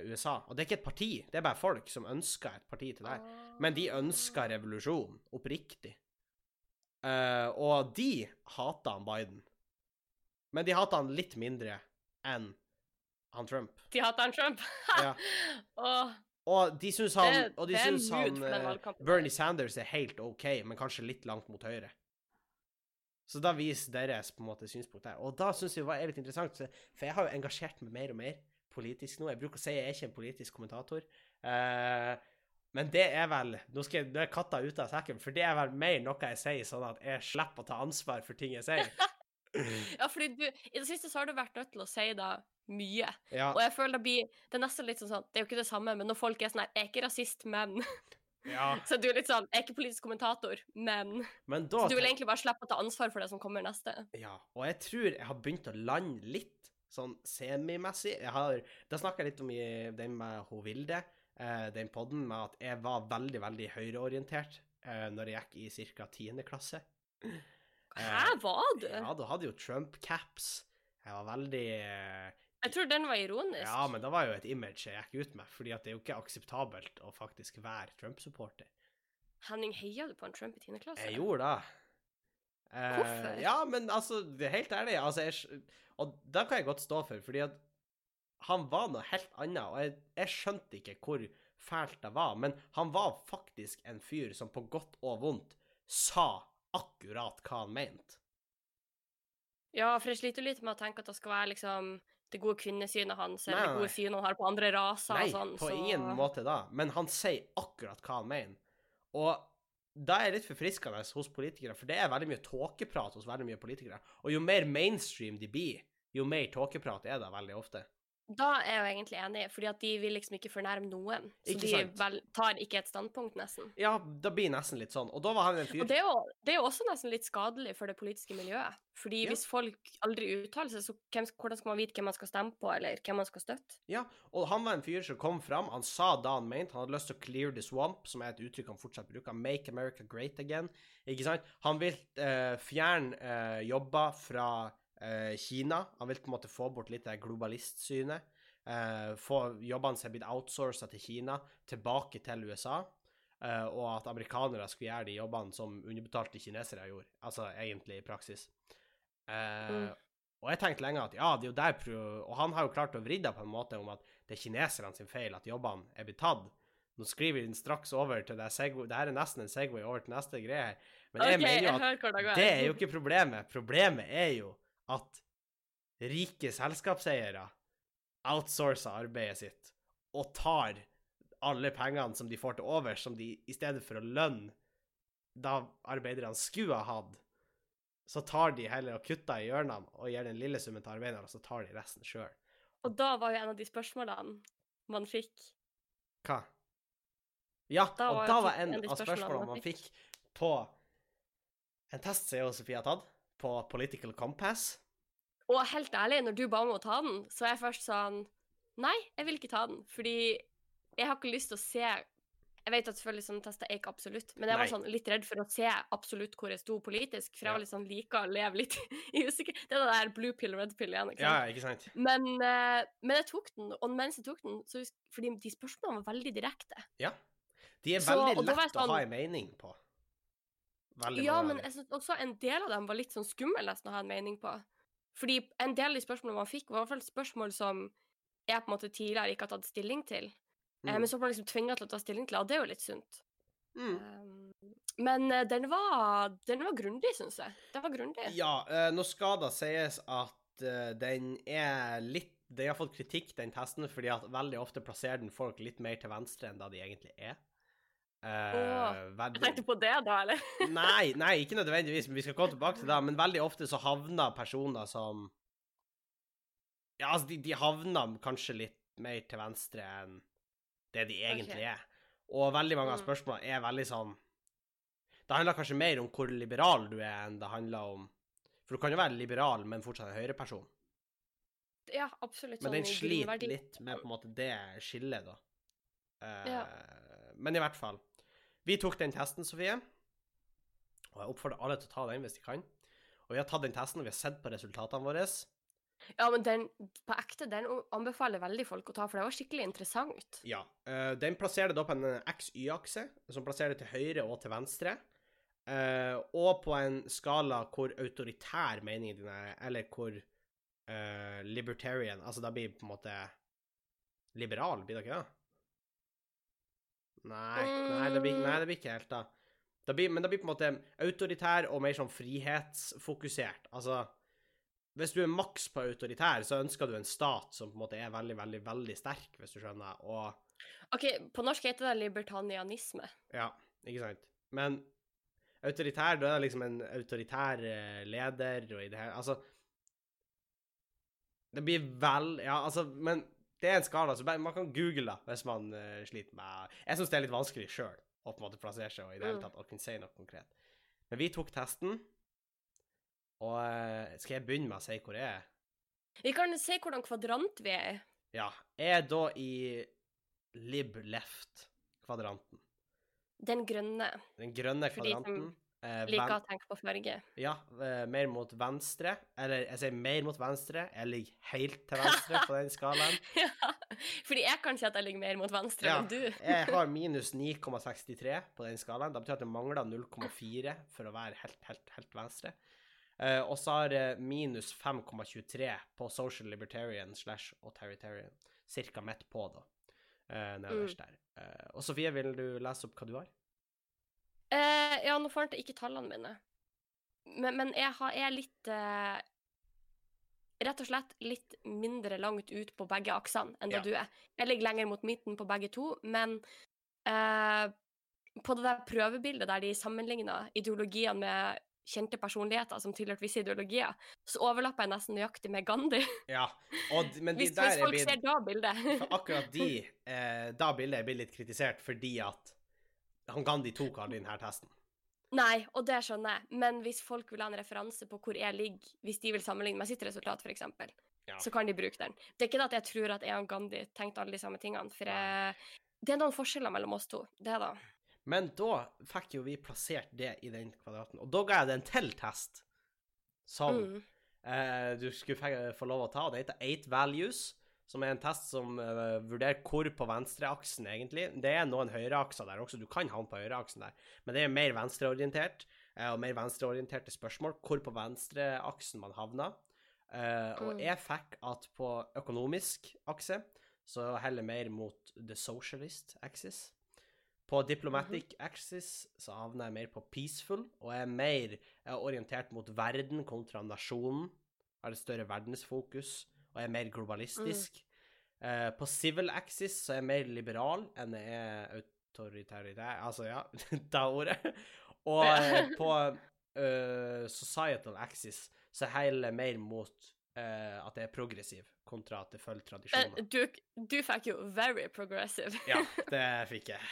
USA. Og det er ikke et parti, det er bare folk som ønsker et parti til der. Men de ønsker revolusjon, oppriktig. Uh, og de hater han Biden. Men de hater han litt mindre enn han Trump. De hater han Trump? *laughs* Ja. og, Og de syns han, og de syns han eh. Bernie Sanders er helt OK, men kanskje litt langt mot høyre. Så da viser deres på en måte synspunkt der. Og da syns jeg det var litt interessant, for jeg har jo engasjert meg mer og mer politisk nå. Jeg bruker å si jeg er ikke en politisk kommentator. Eh, men det er vel Nå jeg, nå er katta ute av sekken, for det er vel mer noe jeg sier, sånn at jeg slipper å ta ansvar for ting jeg sier. *laughs* Ja, fordi du I det siste så har du vært nødt til å si da mye. Ja, Og jeg føler det blir Det er nesten litt sånn sånn Det er jo ikke det samme, men når folk er sånn her Jeg er ikke rasist, men *laughs* ja. Så du er litt sånn Jeg er ikke politisk kommentator, men Men da Så du vil egentlig bare slippe å ta ansvar for det som kommer neste. Ja, og jeg tror jeg har begynt å lande litt sånn semimessig. Jeg har, da snakka jeg litt om i den med hun Vilde, eh, den podden, med at jeg var veldig, veldig høyreorientert eh, når jeg gikk i ca. 10. klasse. Hæ, var du? Ja, du hadde jo Trump-caps. Jeg var veldig eh, Jeg tror den var ironisk. Ja, men det var jo et image jeg gikk ut med, fordi at det er jo ikke akseptabelt å faktisk være Trump-supporter. Henning, heia du på en Trump i 10. klasse? Jeg gjorde det. Eh, Hvorfor? Ja, men altså, det helt ærlig, altså, jeg, og det kan jeg godt stå for, fordi at han var noe helt annet, og jeg, jeg skjønte ikke hvor fælt det var, men han var faktisk en fyr som på godt og vondt sa akkurat hva han mente. Ja, for jeg sliter litt med å tenke at det skal være liksom det gode kvinnesynet hans, eller det gode synet han har på andre raser Nei, og sånn. Nei, på så... ingen måte da, men han sier akkurat hva han mener. Og da er jeg litt forfriskende hos politikere, for det er veldig mye tåkeprat hos veldig mye politikere. Og jo mer mainstream de blir, jo mer tåkeprat er det veldig ofte. Da er jeg jo egentlig enig, fordi at de vil liksom ikke fornærme noen. Så Ikke de vel, tar ikke et standpunkt, nesten. Ja, det blir nesten litt sånn. Og da var han en fyr Og det er, jo, det er jo også nesten litt skadelig for det politiske miljøet. Fordi Ja. hvis folk aldri uttaler seg, så hvem, hvordan skal man vite hvem man skal stemme på, eller hvem man skal støtte? Ja, og han var en fyr som kom fram. Han sa da han mente han hadde lyst til å clear the swamp, som er et uttrykk han fortsatt bruker. Make America great again. Ikke sant? Han vil eh, fjerne eh, jobber fra Kina. Han vil på en måte få bort litt det globalistsynet. Eh, få jobbene som er blitt outsourca til Kina, tilbake til USA. eh, og at amerikanere skulle gjøre de jobbene som underbetalte kinesere gjorde. Altså egentlig i praksis. Eh, Mm. Og jeg tenkte lenge at ja, det er jo der Og han har jo klart å vri det på en måte om at det er kineserne sin feil at jobbene er blitt tatt. Nå skriver vi den straks over til det segway. Det her er nesten en Segway over til neste greie her. Men jeg okay, mener jo at det er jo ikke problemet. Problemet er jo at rike selskapseiere outsourcer arbeidet sitt og tar alle pengene som de får til over, som de i stedet for å lønne da arbeiderne skulle ha hatt, så tar de heller og kutter i hjørnene og gir den lille summen til arbeiderne, og så tar de resten sjøl. Og da var jo en av de spørsmålene man fikk Hva? Ja, Da og da var en en av spørsmålene man fikk på en test som jeg og Sofie har tatt, på Political Compass. Og helt ærlig, når du ba om å ta den, så er jeg først sånn Nei, jeg vil ikke ta den, fordi jeg har ikke lyst til å se Jeg vet at selvfølgelig sånne tester er ikke absolutt, men jeg var sånn litt redd for å se absolutt hvor jeg sto politisk, for jeg var litt sånn liker å leve litt *laughs* i usikker... Det er det der blue pill, red pill igjen, ikke sant? Ja, ikke sant? Men, eh, men jeg tok den, og mens jeg tok den, så fordi de spørsmålene var veldig direkte. Ja. De er veldig så, lett sånn, å ha sånn- en mening på. Veldig Ja, mange men jeg synes også en del av dem var litt sånn skummel nesten å ha en mening på. Fordi en del av de spørsmålene man fikk, var i hvert fall spørsmål som jeg på en måte tidligere ikke har tatt stilling til. Eh, Mm. Men så ble man liksom tvinga til å ta stilling til, og det er jo litt sunt. Mm. Um, men eh, den var, den var grundig, syns jeg. Den var grundig. Ja, eh, nå skal det sies at eh, den er litt De har fått kritikk, den testen, fordi at veldig ofte plasserer den folk litt mer til venstre enn da de egentlig er. Eh, Åh, veldig- tenkte på det, da, eller? *laughs* Nei, nei, ikke nødvendigvis, men vi skal komme tilbake til det. Men veldig ofte så havner personer som Ja, altså, de, de havner kanskje litt mer til venstre enn det de egentlig okay. er. Og veldig mange av Mm. spørsmålene er veldig sånn Det handler kanskje mer om hvor liberal du er, enn det handler om For du kan jo være liberal, men fortsatt en høyreperson. Ja, absolutt. Men sånn den sliter litt med på en måte det skillet, da. Uh, Ja. Men i hvert fall. Vi tok den testen, Sofie. Og jeg oppfordrer alle til å ta den hvis de kan. Og vi har tatt den testen, og vi har sett på resultatene våre. Ja, men den på ekte, den anbefaler veldig folk å ta, for det var skikkelig interessant. Ja. Uh, den plasserer det da på en XY-akse, som plasserer det til høyre og til venstre. Uh, og på en skala hvor autoritær meningen din er, eller hvor uh, libertarian Altså da blir på en måte liberal, blir det ikke det? Nei, nei, det blir, nei, det blir ikke helt da. det blir, men det blir på en måte autoritær og mer sånn frihetsfokusert. Altså, hvis du er maks på autoritær, så ønsker du en stat som på en måte er veldig, veldig, veldig sterk, hvis du skjønner. Og OK, på norsk heter det libertanianisme. ja, ikke sant. Men autoritær, da er det liksom en autoritær eh, leder og i det her Altså Det blir vel Ja, altså, men det er en skala, så man kan google da, hvis man uh, sliter med Jeg syns det er litt vanskelig sjøl å på en måte plassere seg og i det hele Mm. tatt å kunne si noe konkret. Men vi tok testen, og uh, skal jeg begynne med å si hvor jeg er? Vi kan se hvordan kvadrant vi er i. Ja, jeg er da i lib left-kvadranten. Den grønne. Den grønne kvadranten. Fordi. Eh, Liker å tenke på farge. Ja, eh, mer mot venstre. Eller jeg sier mer mot venstre. Jeg ligger helt til venstre på den skalaen. *laughs* ja. Fordi jeg kan si at jeg ligger mer mot venstre Ja, enn du. Jeg har *laughs* minus 9,63 på den skalaen. Det betyr at det mangler 0,4 for å være helt, helt, helt venstre. Eh, og så har jeg minus 5,23 på social libertarian slash authoritarian. Cirka midt på, da. Uh, mm. der. Eh, og Sofie, vil du lese opp hva du har? Eh, ja, nå fant jeg ikke tallene mine. Men, men jeg har, er litt uh, Rett og slett litt mindre langt ut på begge aksene enn Ja. det du er. Jeg ligger lenger mot midten på begge to, men uh, på det der prøvebildet der de sammenligna ideologiene med kjente personligheter som tilhørte visse ideologier, så overlapper jeg nesten nøyaktig med Gandhi. Ja, og, de Hvis, hvis folk blitt ser da bildet. Akkurat de, eh, da bildet er blitt litt kritisert fordi at han Gandhi tok aldri denne testen. Nei, og det skjønner jeg, men hvis folk vil ha en referanse på hvor jeg ligger, hvis de vil sammenligne med sitt resultat, f.eks., Ja. så kan de bruke den. Det er ikke det at jeg tror at jeg og Gandhi tenkte alle de samme tingene, for jeg, det er noen forskjeller mellom oss to. Det da. Men da fikk jo vi plassert det i den kvadraten, og da ga jeg det en til test som Mm. eh, du skulle få lov å ta. Det heter Eight Values, som er en test som uh, vurderer hvor på venstreaksen, egentlig. Det er noen høyreakser der også, du kan havne på høyreaksen der, men det er mer venstreorientert, uh, og mer venstreorienterte spørsmål. Hvor på venstreaksen man havner. mm. og Mm. jeg fikk at på økonomisk akse så heller mer mot the socialist axis. På diplomatic axis så havner jeg mer på peaceful, og er mer er orientert mot verden kontra nasjonen. Har et større verdensfokus, og er mer globalistisk. Eh, på civil axis så er jeg mer liberal enn jeg er autoritær Altså, ja, *laughs* ta ordet. Og eh, på *laughs* eh, societal axis så er heller mer mot eh, at jeg er progressiv, kontra at det følger tradisjoner. Du, du fikk jo very progressive. Ja, *laughs* det fikk jeg.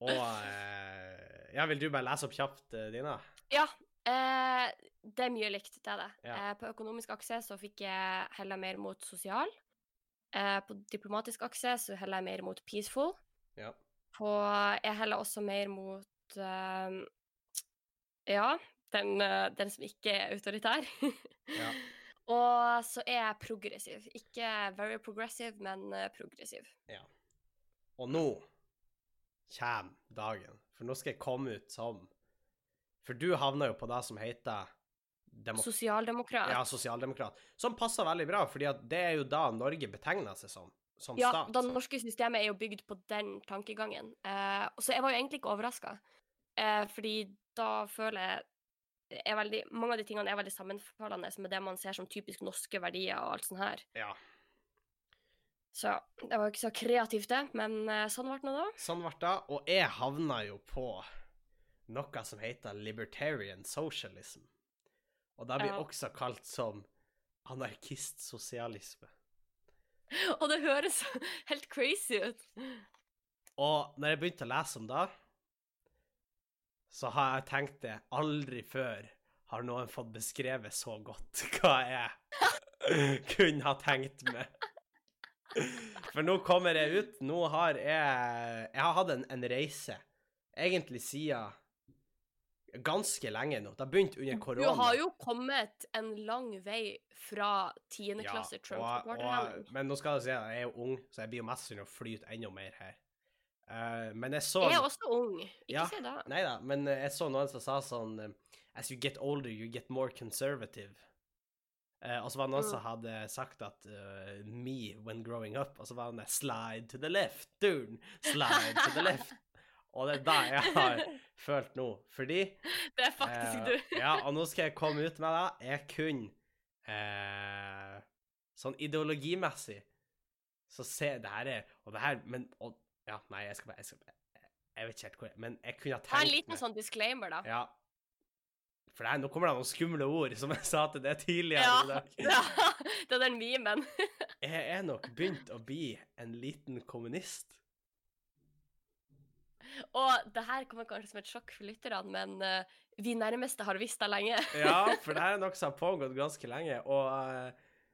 Og Ja, vil du bare lese opp kjapt Dina? Ja. Eh, det er mye likt, det er det. Ja. Eh, på økonomisk akse så fikk jeg heller mer mot sosial. Eh, på diplomatisk akse så heller jeg mer mot peaceful. Ja. På Jeg heller også mer mot eh, Ja, den, eh, den som ikke er autoritær. Ja. *laughs* Og så er jeg progressiv. Ikke very progressive, men progressiv. Ja. Og nå kommer dagen, for nå skal jeg komme ut som For du havner jo på det som heter demo Sosialdemokrat. ja, sosialdemokrat, som passer veldig bra, fordi det er jo da Norge betegner seg som, som Ja, stat. det norske systemet er jo bygd på den tankegangen. Uh, så jeg var jo egentlig ikke overraska, uh, fordi da føler jeg er veldig, Mange av de tingene er veldig sammenfallende med det man ser som typisk norske verdier og alt sånt her. Ja, Så det var jo ikke så kreativt, det, men eh, sånn ble det nå da. sånn ble det. Og jeg havna jo på noe som heter libertarian socialism. Og det blir Ja. også kalt som anarkistsosialisme. *laughs* Og det høres *laughs* helt crazy ut. Og når jeg begynte å lese om det, så har jeg tenkt det aldri før har noen fått beskrevet så godt *laughs* hva jeg kunne ha tenkt meg. For nå kommer jeg ut. Nå har jeg Jeg har hatt en, en reise, egentlig siden ganske lenge nå. Det har begynt under korona. Du har jo kommet en lang vei fra tiendeklasse Trump og, supporter og, men nå skal jeg si at jeg er jo ung, så jeg blir jo mest sannsynlig å flyte enda mer her. Uh, men jeg så Jeg er også ung, ikke Ja. si det. Nei da, men jeg så noen som sa sånn eh, As you get older, you get more conservative. Uh, og så var det noen Mm. som hadde sagt at uh, me when growing up, og så var det slide to the left, dude, slide to the left. *laughs* Og det er det jeg har følt nå, fordi *laughs* Det er faktisk eh, du. *laughs* Ja, og nå skal jeg komme ut med det. Jeg kunne eh, Sånn ideologimessig så ser det her er Og det her Men og, Ja, nei, jeg skal bare jeg, skal, jeg, jeg vet ikke helt hvor jeg Men jeg kunne ha tenkt meg en liten sånn disclaimer, da. Ja. For det her, nå kommer det noen skumle ord, som jeg sa til det tidligere Ja, i dag. *laughs* ja, det er den memen. Jeg er nok begynt å bli en liten kommunist. Og det her kommer kanskje som et sjokk for lytterne, men uh, vi nærmeste har visst det lenge. *laughs* Ja, for det her er noe som har pågått ganske lenge, og uh,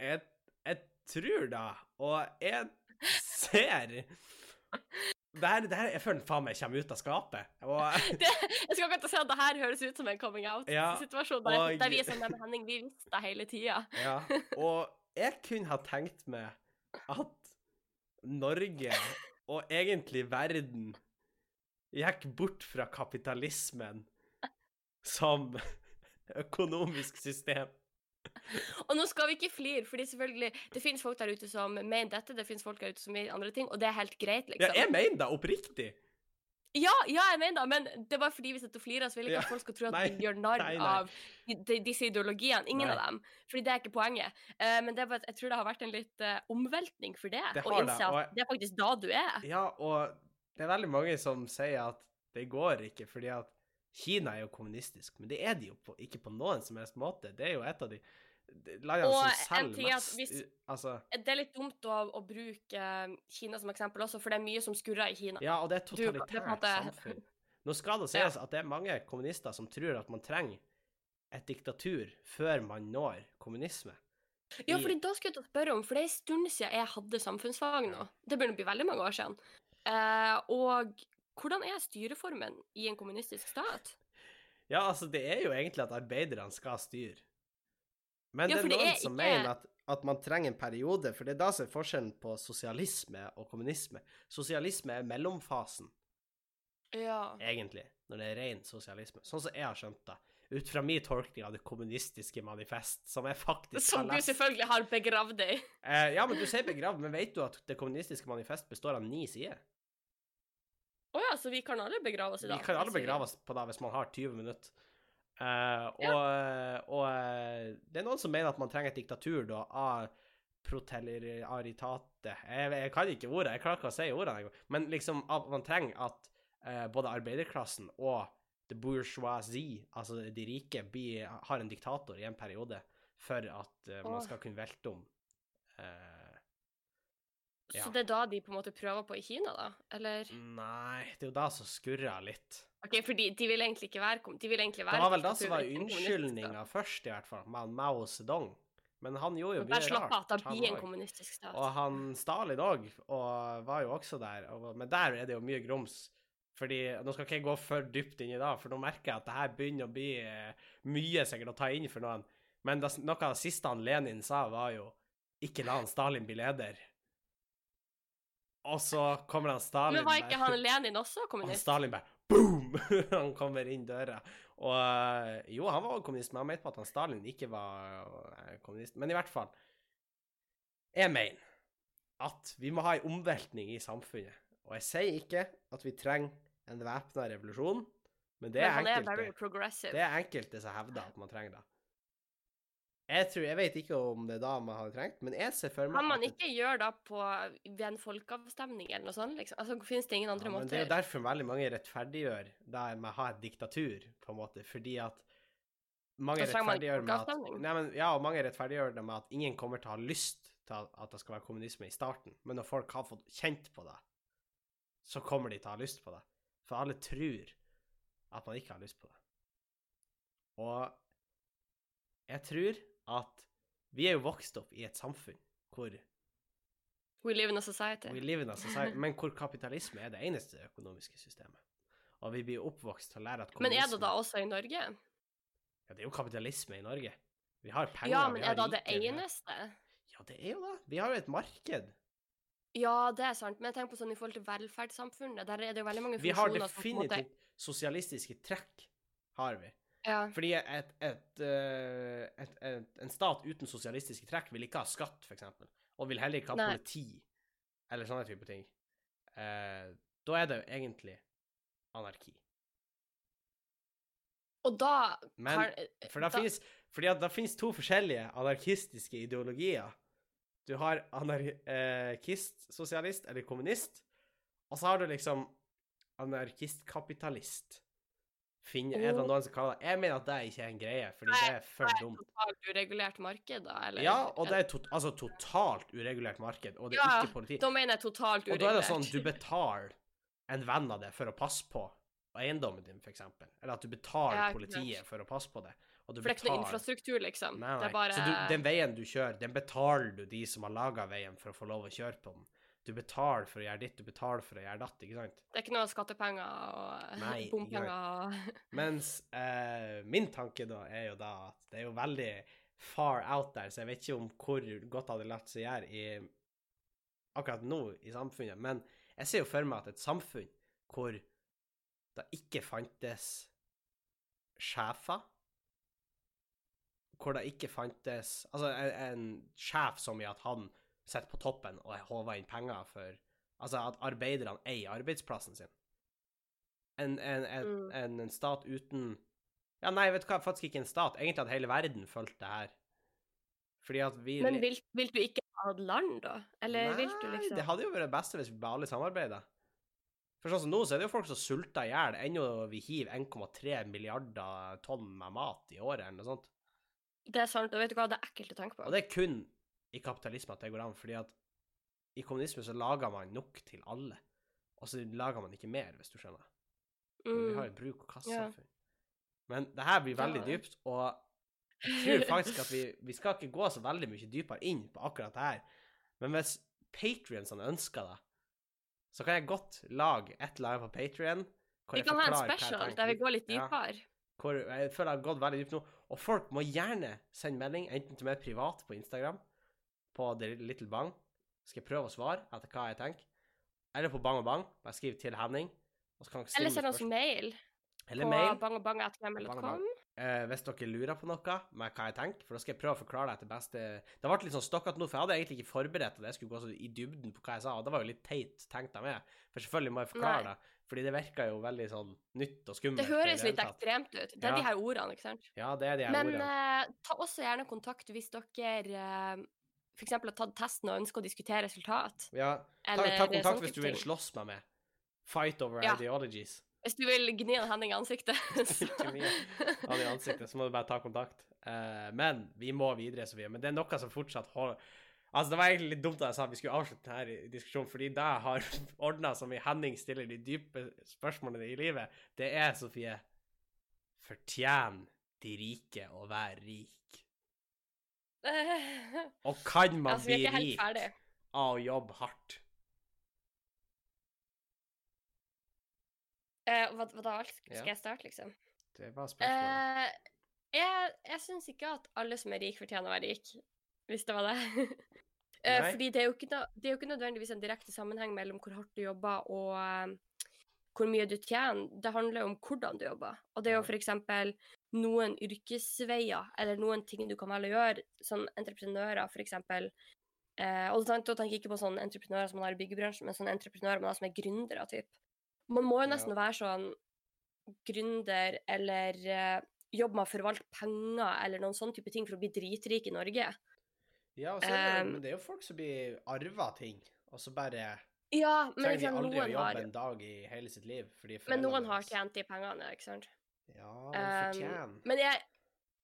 jeg, jeg tror da, og jeg ser det her, det her, Jeg føler faen meg kommer ut av skapet. Og *laughs* Det, jeg skal ikke si at det her høres ut som en coming out-situasjon, der, og- der vi er sånn med Henning, vi visste det hele tida. *laughs* Ja, og jeg kunne ha tenkt meg at Norge, og egentlig verden, gikk bort fra kapitalismen som økonomisk system. Og nå skal vi ikke flire, fordi selvfølgelig, det finnes folk der ute som mener dette, det finnes folk der ute som mener andre ting, og det er helt greit, liksom. Ja, jeg mener det oppriktig. Ja, ja, jeg mener det, men det var fordi vi sitter og flirer, så vil jeg ikke Ja, at folk skal tro at nei, vi gjør narr av de, disse ideologiene. Ingen Nei. av dem. Fordi det er ikke poenget. Uh, men det bare, jeg tror det har vært en litt uh, omveltning for det. Det Å innse det, at det er faktisk da du er. Ja, og det er veldig mange som sier at det går ikke, fordi at Kina er jo kommunistisk, men det er de jo på, ikke på noen som helst måte. Det er jo et av de de landene som selger er mest hvis- Altså Det er litt dumt å, å bruke eh, Kina som eksempel også, for det er mye som skurrer i Kina. Ja, og det er totalitært Du- det måte- samfunn. Nå skal det *laughs* sies at det er mange kommunister som tror at man trenger et diktatur før man når kommunisme. Ja, fordi da skulle jeg til å spørre om, for det er en stund siden jeg hadde samfunnsfag nå. Det begynner å bli veldig mange år siden. Eh, og hvordan er styreformen i en kommunistisk stat? Ja, altså, det er jo egentlig at arbeiderne skal styre. Men Ja, det er er det noen er som ikke- mener at, at man trenger en periode, for det er da som er forskjellen på sosialisme og kommunisme. Sosialisme er mellomfasen, Ja. egentlig, når det er ren sosialisme. Sånn som jeg har skjønt det. Ut fra min tolkning av det kommunistiske manifest, som jeg faktisk Som har du selvfølgelig har begravd deg. Eh, ja, men du sier begravd, men vet du at det kommunistiske manifest består av ni sider? Å ja, så vi kan alle begrave oss i Vi kan alle vi. begraves på det hvis man har 20 minutter. Eh, og, og uh, det er noen som mener at man trenger et diktatur da, av protellaritate jeg, jeg kan ikke ordet, jeg klarer ikke å si ordene engang. Men liksom man trenger at uh, både arbeiderklassen og the bourgeoisie, altså de rike, blir, har en diktator i en periode for at man skal kunne velte om. Ja. Så det er da de på en måte prøver på i Kina, da? Eller? nei, det er jo da som skurrer litt. OK, for de, de vil egentlig ikke være De vil egentlig Det var vel det som var unnskyldninga først, i hvert fall, med Mao Zedong. Men han gjorde jo mye Bare slapp rart. da han blir en kommunistisk stat. Og han Stalin òg, og var jo også der. Og, men der er det jo mye grums. Fordi, Nå skal ikke jeg gå for dypt inn i det, for nå merker jeg at det her begynner å bli eh, mye sikkert å ta inn for noen. Men det, noe av det siste han Lenin sa, var jo 'ikke la han Stalin bli leder'. Og så kommer han Stalin Men var ikke han Lenin også og han? Stalin bare boom! *laughs* han kommer inn døra. Og eh, jo, han var også kommunist, men han mente på at han Stalin ikke var eh, kommunist. Men i hvert fall Jeg mener at vi må ha en omveltning i samfunnet. Og jeg sier ikke at vi trenger en væpna revolusjon, men det er er enkelte, det er enkelte som hevder at man trenger det. Jeg, tror, jeg vet ikke om det er da man hadde trengt, men jeg ser for meg Kan man ikke gjøre det på, ved en folkeavstemning eller noe sånt? liksom? Altså, Finnes det ingen andre Ja, men det er jo derfor veldig mange rettferdiggjør det med å ha et diktatur, på en måte, fordi at mange rettferdiggjør med at. Nei, men ja, mange rettferdiggjør det med at ingen kommer til å ha lyst til at det skal være kommunisme i starten, men når folk har fått kjent på det, så kommer de til å ha lyst på det. For alle tror at man ikke har lyst på det. Og jeg tror at vi er jo vokst opp i et samfunn hvor We live in a society. We live in a society, *laughs* men hvor kapitalisme er det eneste økonomiske systemet. Og vi blir oppvokst til å lære at Men er det da også i Norge? Ja, det er jo kapitalisme i Norge. Vi har penger, Ja, men vi har er det rike, det eneste? Ja, det er jo det. Vi har jo et marked. Ja, det er sant, men jeg tenker på sånn i forhold til velferdssamfunnet. Der er det jo veldig mange Vi har funksjoner som på en måte definitivt sosialistiske trekk, har vi. Ja. Fordi et, et, eh, et, et, en stat uten sosialistiske trekk vil ikke ha skatt, eksempel. Og vil heller ikke ha Nei. politi, eller sånne type ting. Eh, da er det jo egentlig anarki. Og da Men kan, For da, da- finnes, fordi at det finnes to forskjellige anarkistiske ideologier. Du har anarkist-sosialist, eller kommunist, og så har du liksom anarkist-kapitalist. Finner, er det noen som kaller det Jeg mener at det ikke er en greie, fordi Nei, det er for er dumt. totalt uregulert marked, da? Eller? Ja, og det er to, altså totalt uregulert marked, og det er Ja, ikke politi. Da mener jeg totalt uregulert. Og da er det sånn du *laughs* betaler en venn av deg for å passe på eiendommen din, eksempel. Eller at du betaler politiet for å passe på det. Og du For det er ikke noe infrastruktur, liksom. Nei, nei. Det er bare Så du, den veien du kjører, den betaler du de som har laga veien, for å få lov å kjøre på den. Du betaler for å gjøre ditt, du betaler for å gjøre datt, ikke sant? Det er ikke noe skattepenger og Nei, *laughs* bompenger og Mens eh, min tanke da er jo da at det er jo veldig far out der, så jeg vet ikke om hvor godt det hadde latt seg gjøre i akkurat nå i samfunnet, men jeg ser jo for meg at et samfunn hvor det ikke fantes sjefer, hvor det ikke fantes Altså en, en sjef som i at han sitter på toppen og håver inn penger for Altså at arbeiderne eier arbeidsplassen sin. En, en, en, Mm. en, stat uten Ja, nei, vet du hva, faktisk ikke en stat. Egentlig at hele verden fulgte det her. Fordi at vi Men vil, vil du ikke ha et land, da? Eller Nei, vil du liksom det hadde jo vært det beste hvis vi bare alle samarbeida. For sånn som nå, så er det jo folk som sulter i hjel ennå vi hiver 1,3 milliarder tonn med mat i året, eller noe sånt. Det er sant, og vet du hva, det er ekkelt å tenke på. Og det er kun i kapitalisme at det går an, fordi at i kommunisme så lager man nok til alle, og så lager man ikke mer, hvis du skjønner. Men vi Mm. har jo bruk- og kasse. Yeah. Men det her blir veldig Ja. dypt, og jeg tror faktisk at vi, vi skal ikke gå så veldig mye dypere inn på akkurat det her. Men hvis patrionsene ønsker det, så kan jeg godt lage et eller annet på Patrion. Vi kan ha en special der vi går litt Ja. dypere. Hvor jeg føler jeg har gått veldig dypt nå. Og folk må gjerne sende melding, enten til meg privat på Instagram, på The Little Bang. Skal jeg prøve å svare etter hva jeg tenker. Eller på Bang og Bang. Bare skriv til Henning. Og så kan Eller send oss mail Eller på mail. bangobang.gmail.com. Uh, hvis dere lurer på noe med hva jeg tenker, for da skal jeg prøve å forklare det etter beste Det ble litt sånn stokkete nå, for jeg hadde egentlig ikke forberedt at jeg skulle gå så i dybden på hva jeg sa, og det var jo litt teit tenkt av meg. For selvfølgelig må jeg forklare Nei. det, fordi det virka jo veldig sånn nytt og skummelt. Det høres det litt tatt. ekstremt ut. Det er Ja. de her ordene, ikke sant? Ja, det er de her Men ordene. eh, ta også gjerne kontakt hvis dere eh, f.eks. har tatt testen og ønsker å diskutere resultat. Ja, ta, ta kontakt hvis du vil slåss med meg. Fight over Ja. ideologies. Hvis du vil gni en Henning i ansiktet. *laughs* så- Ikke mye. I ansiktet, så må du bare ta kontakt. Uh, men vi må videre, Sofie. Men det er noe som fortsatt holder Altså, Det var egentlig litt dumt da jeg sa at vi skulle avslutte denne diskusjonen, fordi det har *laughs* ordna som i Henning stiller de dype spørsmålene i livet, det er, Sofie Fortjener de rike å være rik? Og *laughs* kan man altså, bli rik av å jobbe hardt? Eh, hva, hva da? Skal Ja. jeg starte, liksom? Det var spørsmålet. Eh, jeg jeg syns ikke at alle som er rik, fortjener å være rik, hvis det var det. *laughs* Eh, Fordi det er, jo ikke, det er jo ikke nødvendigvis en direkte sammenheng mellom hvor hardt du jobber og eh, hvor mye du tjener. Det handler jo om hvordan du jobber. Og det er jo for f.eks. noen yrkesveier, eller noen ting du kan velge å gjøre, som entreprenører f.eks. Eh, og da tenker jeg ikke på sånne entreprenører som man har i byggebransjen, men sånne entreprenører man har som er gründere, typ. Man må jo Ja. nesten være sånn gründer eller eh, jobbe med å forvalte penger eller noen sånne type ting for å bli dritrik i Norge. Ja, det, Um, men det er jo folk som blir arva ting, og så bare Ja, men trenger de aldri å jobbe har, en dag i hele sitt liv. Men noen har tjent de pengene, ikke sant. Ja, Um, fortjener. Men jeg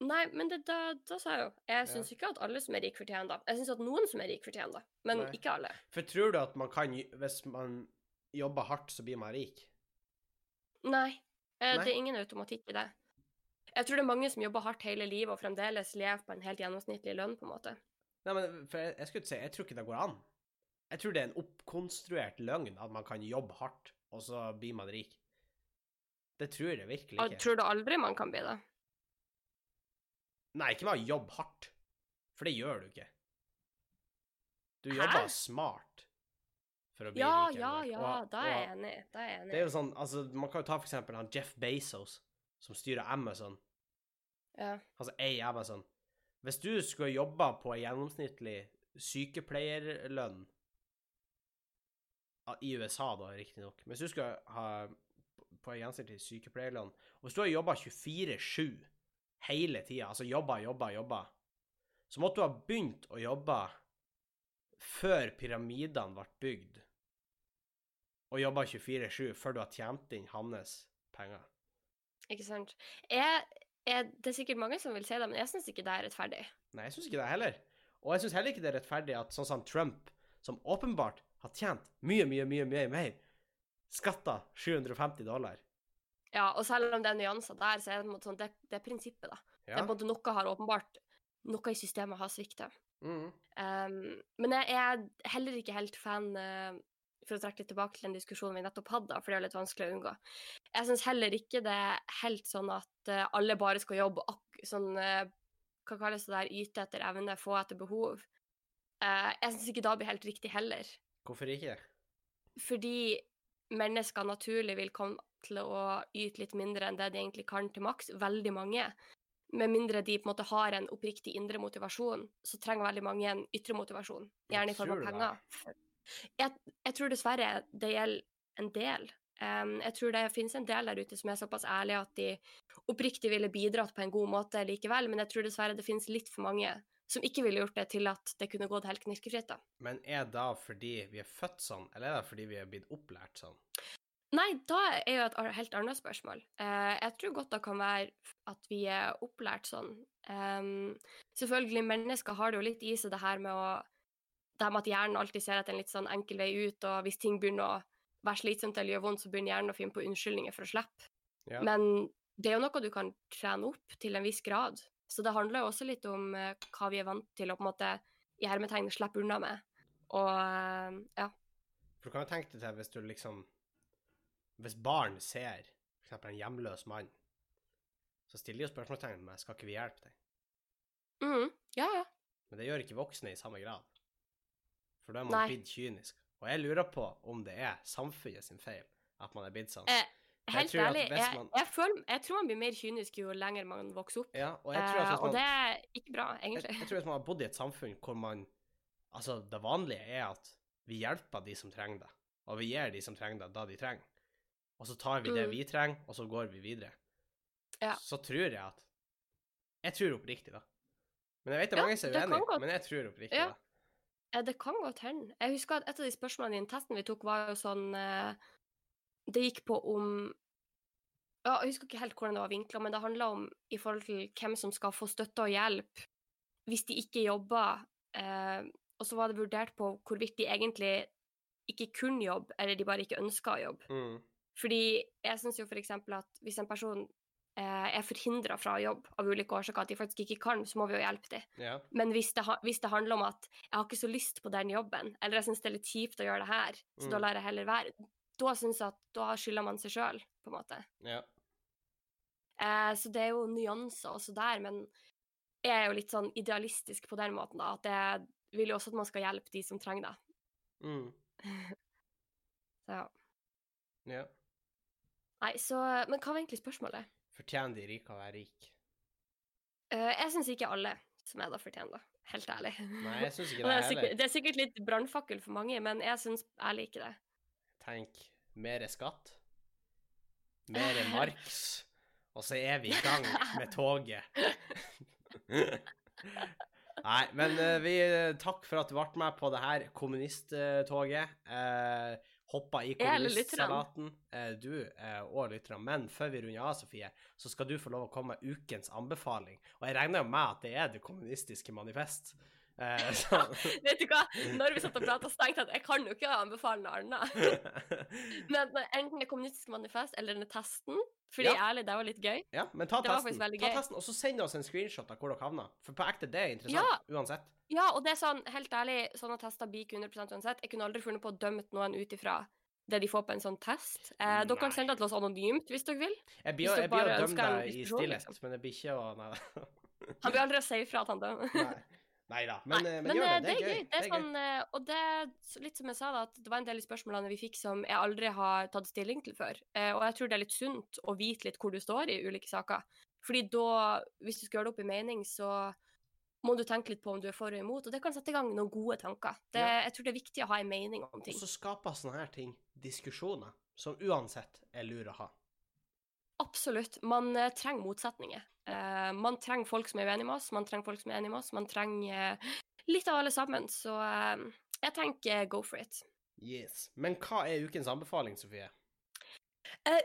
Nei, men det, da, da sa jeg jo Jeg Ja. syns ikke at alle som er rik, fortjener det. Jeg syns at noen som er rik, fortjener det, men Nei. ikke alle. For tror du at man kan, hvis man jobber hardt, så blir man rik? Nei. Eh, Nei. Det er ingen automatikk i det. Jeg tror det er mange som jobber hardt hele livet og fremdeles lever på en helt gjennomsnittlig lønn, på en måte. Nei, men for jeg, jeg skulle ikke si, jeg tror ikke det går an. Jeg tror det er en oppkonstruert løgn at man kan jobbe hardt, og så blir man rik. Det tror jeg virkelig ikke. tror du aldri man kan bli det? Nei, ikke med å jobbe hardt. For det gjør du ikke. Du Hæ? jobber smart for å bli Ja, rik. ja, ja, ja, da er jeg enig. Da er jeg Det er jo sånn, altså, Man kan jo ta for eksempel han Jeff Bezos, som styrer Amazon. Ja. Altså ei Amazon. Hvis du skulle jobba på en gjennomsnittlig sykepleierlønn I USA, da, riktignok. Men hvis du skulle ha på genser til sykepleierlønn Og hvis du har jobba 24-7 hele tida, altså jobba, jobba, jobba, så måtte du ha begynt å jobbe før pyramidene ble bygd, og jobba 24-7 før du har tjent inn hans penger. Ikke sant. Jeg, jeg, det er sikkert mange som vil si det, men jeg syns ikke det er rettferdig. Nei, jeg syns ikke det heller. Og jeg syns heller ikke det er rettferdig at sånn som Trump, som åpenbart har tjent mye, mye, mye, mye mer, skatta 750 dollar. Ja, og selv om det er nyanser der, så er det, sånn, det, det er prinsippet, da. Det er noe har åpenbart Noe i systemet har svikta. Mm. Um, men jeg er heller ikke helt fan uh, For å trekke litt tilbake til den diskusjonen vi nettopp hadde, for det er litt vanskelig å unngå. Jeg syns heller ikke det er helt sånn at uh, alle bare skal jobbe ak sånn uh, Hva kalles det der? Yte etter evne, få etter behov. Eh, jeg syns ikke da blir helt riktig heller. Hvorfor ikke? Fordi mennesker naturlig vil komme til å yte litt mindre enn det de egentlig kan til maks. Veldig mange. Med mindre de på en måte har en oppriktig indre motivasjon, så trenger veldig mange en ytre motivasjon. Gjerne i form av penger. Jeg, jeg tror dessverre det gjelder en del. Um, jeg tror det finnes en del der ute som er såpass ærlige at de oppriktig ville bidratt på en god måte likevel, men jeg tror dessverre det finnes litt for mange som ikke ville gjort det til at det kunne gått helt knirkefritt. da. Men er det fordi vi er født sånn, eller er det fordi vi er blitt opplært sånn? Nei, da er jo et helt annet spørsmål. Eh, jeg tror godt det kan være at vi er opplært sånn. Selvfølgelig, mennesker har det jo litt i seg det her med å Det her med at hjernen alltid ser etter en litt sånn enkel vei ut, og hvis ting begynner å være slitsomt eller gjør vondt, så begynner hjernen å finne på unnskyldninger for å slippe. Ja. Men det er jo noe du kan trene opp til en viss grad. Så det handler jo også litt om eh, hva vi er vant til å på en måte i hermetegn slippe unna med. Og eh, ja. For du kan jo tenke deg til hvis du liksom Hvis barn ser eksempel en hjemløs mann, så stiller de jo spørsmålstegn med skal ikke vi hjelpe deg? Mhm. Ja, ja. Men det gjør ikke voksne i samme grad. For da er man blitt kynisk. Og jeg lurer på om det er samfunnet sin feil at man er blitt sånn. Eh, helt jeg ærlig, jeg, man- jeg, føler, jeg tror man blir mer kynisk jo lenger man vokser opp. Ja, og jeg tror at Eh, og det er ikke bra, egentlig. jeg tror hvis man har bodd i et samfunn hvor man Altså, det vanlige er at vi hjelper de som trenger det, og vi gir de som trenger det, da de trenger. Og så tar vi det Mm. vi trenger, og så går vi videre. Ja. Så tror jeg at Jeg tror oppriktig, da. Men jeg vet det er Ja, mange som er uenige, godt- men jeg tror oppriktig Ja. Eh, Det kan godt hende. Jeg husker at et av de spørsmålene i den testen vi tok, var jo sånn eh, Det gikk på om ja, Jeg husker ikke helt hvordan det var vinkla, men det handla om i forhold til hvem som skal få støtte og hjelp hvis de ikke jobber. Eh, og så var det vurdert på hvorvidt de egentlig ikke kunne jobbe, eller de bare ikke ønska å jobbe. Mm. Fordi jeg syns jo eksempel at hvis en person eh, er forhindra fra å jobbe av ulike årsaker, at de faktisk ikke kan, så må vi jo hjelpe dem. Ja. Men hvis det, hvis det handler om at jeg har ikke så lyst på den jobben, eller jeg syns det er litt kjipt å gjøre det her, så da Mm. lar jeg heller være, da syns jeg at da skylder man seg sjøl, på en måte. ja. Eh, så det er jo nyanser også der, men jeg er jo litt sånn idealistisk på den måten, da, at jeg vil jo også at man skal hjelpe de som trenger det. Mm. *laughs* Så ja. ja. Nei, så Men hva var egentlig spørsmålet? Fortjener de rike å være rik? Eh, jeg syns ikke alle som er da fortjener det. Helt ærlig. Nei, jeg syns ikke *laughs* det det, er heller. sikkert, det er sikkert litt brannfakkel for mange, men jeg syns ærlig ikke det. Tenk mer skatt, mer *laughs* Marx, og så er vi i gang med toget. *laughs* Nei, men eh, vi Takk for at du ble med på det her kommunisttoget. Uh, hoppa i kommunistsalaten, eh, du eh, og lytterne. Men før vi runder av, Sofie, så skal du få lov å komme med ukens anbefaling. Og jeg regner jo med at det er Det kommunistiske manifest. Eh, *laughs* Vet du hva? Når vi satt og prata, tenkte jeg at jeg kan jo ikke anbefale noe annet. *laughs* Men enten det kommunistiske manifest eller denne testen, fordi Ja. ærlig, det var litt gøy. Ja, men ta testen. Ta testen, og så send oss en screenshot av hvor dere havna. For på ekte, det er interessant uansett. Ja, og det er sånn, helt ærlig, sånne tester blir ikke 100% uansett. Jeg kunne aldri funnet på å dømme noen ut ifra det de får på en sånn test. Eh, dere kan sende det til oss anonymt hvis dere vil. Jeg blir jeg blir å dømme deg i stillhet, liksom. men jeg blir ikke å Nei Han blir aldri å si ifra at han dømmer. Nei. Nei da. Men, Nei, men, men, gjør eh, det. Det er gøy. Det er sånn, eh, og det er litt som jeg sa, da, at det var en del i spørsmålene vi fikk som jeg aldri har tatt stilling til før. Eh, og jeg tror det er litt sunt å vite litt hvor du står i ulike saker. Fordi da, hvis du skal gjøre det opp i mening, så må du tenke litt på om du er for og imot, og det kan sette i gang noen gode tanker. Det, Ja. Jeg tror det er viktig å ha en mening om ting. Og så skaper sånne her ting diskusjoner som uansett er lur å ha. Absolutt. Man uh, trenger motsetninger. Uh, man trenger folk som er uenige med oss, man trenger folk som er enige med oss, man trenger uh, litt av alle sammen. Så jeg tenker go for it. Yes. Men hva er ukens anbefaling, Sofie?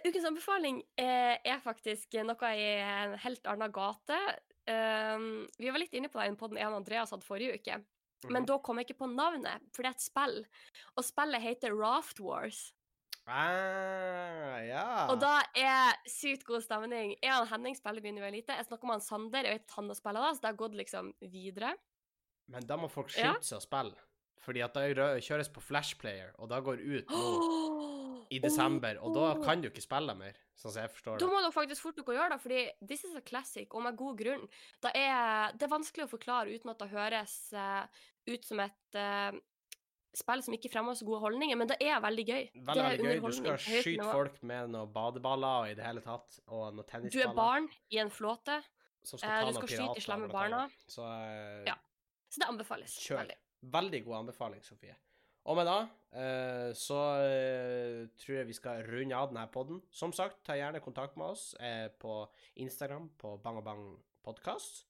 Ukens anbefaling er faktisk noe i en helt annen gate. Vi var litt inne på det i den ene Andreas hadde forrige uke, men Mhm. da kom jeg ikke på navnet, for det er et spill. Og spillet heter Raft Wars. Ah, ja. Og da er sykt god stemning. Jeg og Henning spiller begynner jo lite. Jeg snakker med han Sander, jeg vet han har spilt, da, så det har gått liksom videre. Men da må folk skynde seg å spille. Fordi at det kjøres på flashplayer, og da går ut nå *gasps* i desember, og da Oh. kan du ikke spille mer, sånn som jeg forstår det. Da må dere faktisk fort dere gjøre det, fordi this is a classic, og med god grunn. Er, det er vanskelig å forklare uten at det høres uh, ut som et eh, spill som ikke fremmer så gode holdninger, men det er veldig gøy. Veldig, det er veldig gøy. Du skal skyte folk med noen badeballer og i det hele tatt, og noen tennisballer. Du er barn i en flåte, som skal ta du skal skyte de slemme barna. Så eh, Ja. så det anbefales. kjør. veldig. Veldig god anbefaling, Sofie. Og med da eh, så eh, tror jeg vi skal runde av denne podden. Som sagt, ta gjerne kontakt med oss eh, på Instagram på Bang og Bang podkast.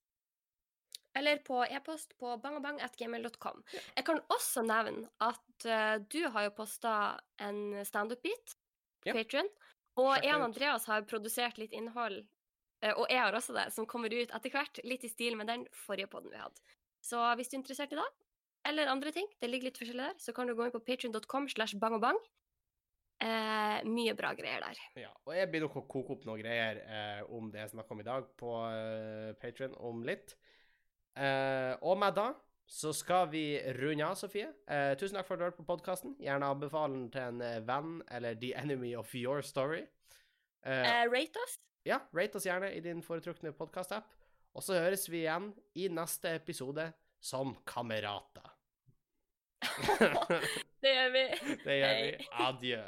Eller på e-post på bangabang.gmail.com. Jeg kan også nevne at uh, du har jo posta en standup-bit Ja. Patreon. Og ut. Andreas har produsert litt innhold, uh, og jeg har også det, som kommer ut etter hvert, litt i stil med den forrige podden vi hadde. Så hvis du er interessert i det, eller andre ting, det ligger litt forskjellig der, så kan du gå inn på patreon.com slash bangabang. Eh, mye bra greier der. Ja, og jeg blir nok å koke opp noen greier eh, om det jeg har om i dag, på eh, Patreon om litt. Eh, og med da så skal vi runde av, Sofie. Eh, tusen takk for at du hørte på podkasten. Gjerne anbefale den til en eh, venn eller the enemy of your story. Eh, Eh, rate oss. ja, rate oss gjerne i din foretrukne podkast-app. Og så høres vi igjen i neste episode som kamerater. *laughs* Det gjør vi. *laughs* det gjør vi. Adjø.